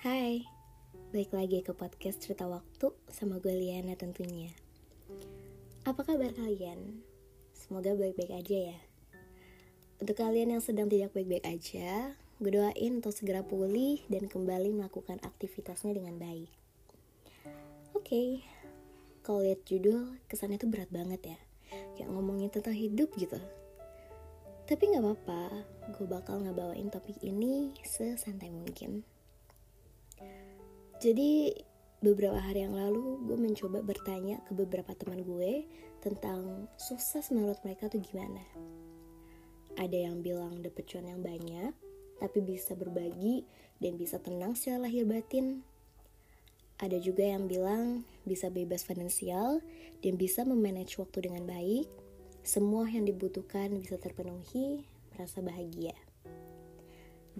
Hai, balik lagi ke podcast cerita waktu sama gue Liana tentunya. Apa kabar kalian? Semoga baik-baik aja ya. Untuk kalian yang sedang tidak baik-baik aja, gue doain untuk segera pulih dan kembali melakukan aktivitasnya dengan baik. Oke, okay. kalau lihat judul, kesannya tuh berat banget ya. Kayak ngomongin tentang hidup gitu. Tapi gak apa-apa, gue bakal ngebawain topik ini sesantai mungkin. Jadi beberapa hari yang lalu gue mencoba bertanya ke beberapa teman gue tentang sukses menurut mereka tuh gimana. Ada yang bilang dapet cuan yang banyak, tapi bisa berbagi dan bisa tenang secara lahir batin. Ada juga yang bilang bisa bebas finansial dan bisa memanage waktu dengan baik, semua yang dibutuhkan bisa terpenuhi, merasa bahagia.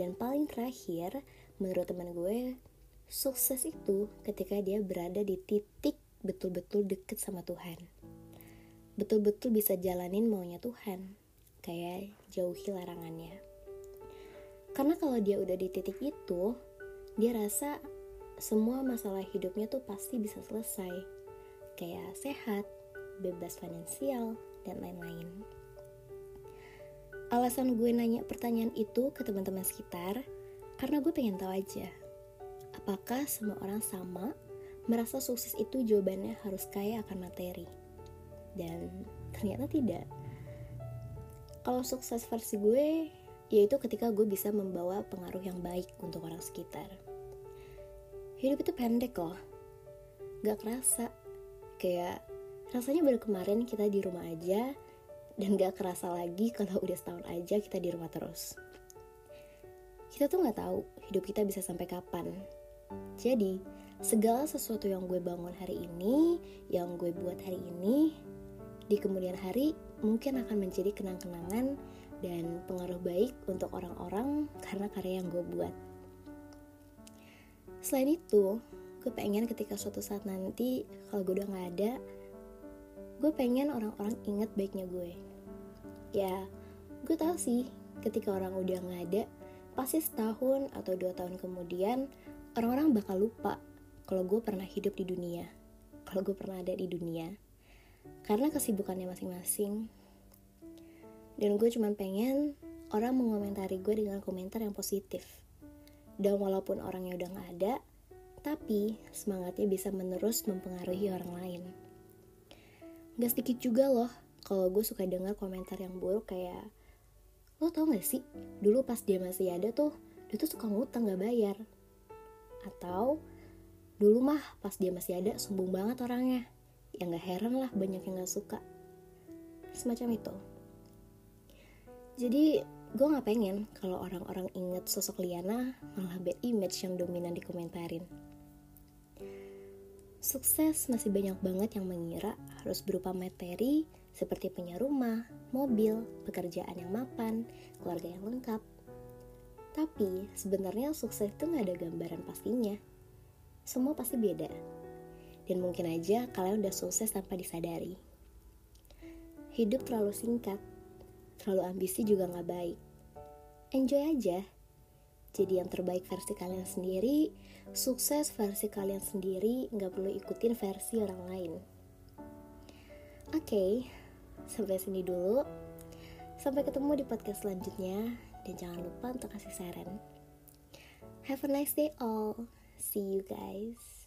Dan paling terakhir, menurut teman gue, sukses itu ketika dia berada di titik betul-betul deket sama Tuhan. Betul-betul bisa jalanin maunya Tuhan, kayak jauhi larangannya. Karena kalau dia udah di titik itu, dia rasa semua masalah hidupnya tuh pasti bisa selesai. Kayak sehat, bebas finansial, dan lain-lain. Alasan gue nanya pertanyaan itu ke teman-teman sekitar karena gue pengen tahu aja apakah semua orang sama merasa sukses itu jawabannya harus kaya akan materi. Dan ternyata tidak. Kalau sukses versi gue, yaitu ketika gue bisa membawa pengaruh yang baik untuk orang sekitar. Hidup itu pendek loh. Gak kerasa. Kayak Rasanya baru kemarin kita di rumah aja dan gak kerasa lagi kalau udah setahun aja kita di rumah terus. Kita tuh gak tahu hidup kita bisa sampai kapan. Jadi, segala sesuatu yang gue bangun hari ini, yang gue buat hari ini, di kemudian hari mungkin akan menjadi kenang-kenangan dan pengaruh baik untuk orang-orang karena karya yang gue buat. Selain itu, gue pengen ketika suatu saat nanti kalau gue udah gak ada, gue pengen orang-orang inget baiknya gue ya gue tahu sih ketika orang udah nggak ada pasti setahun atau dua tahun kemudian orang-orang bakal lupa kalau gue pernah hidup di dunia kalau gue pernah ada di dunia karena kesibukannya masing-masing. Dan gue cuma pengen orang mengomentari gue dengan komentar yang positif. Dan walaupun orangnya udah gak ada tapi semangatnya bisa menerus mempengaruhi orang lain. Gak sedikit juga loh kalau gue suka dengar komentar yang buruk kayak lo tau gak sih dulu pas dia masih ada tuh dia tuh suka ngutang gak bayar atau dulu mah pas dia masih ada sombong banget orangnya. Ya gak heran lah banyak yang gak suka. Semacam itu. Jadi gue gak pengen kalau orang-orang inget sosok Liana malah bad image yang dominan dikomentarin. Sukses masih banyak banget yang mengira harus berupa materi seperti punya rumah, mobil, pekerjaan yang mapan, keluarga yang lengkap. Tapi sebenarnya sukses itu nggak ada gambaran pastinya. Semua pasti beda. Dan mungkin aja kalian udah sukses tanpa disadari. Hidup terlalu singkat, terlalu ambisi juga nggak baik. Enjoy aja, jadi yang terbaik versi kalian sendiri sukses versi kalian sendiri nggak perlu ikutin versi orang lain oke okay, sampai sini dulu sampai ketemu di podcast selanjutnya dan jangan lupa untuk kasih saran. Have a nice day all. See you guys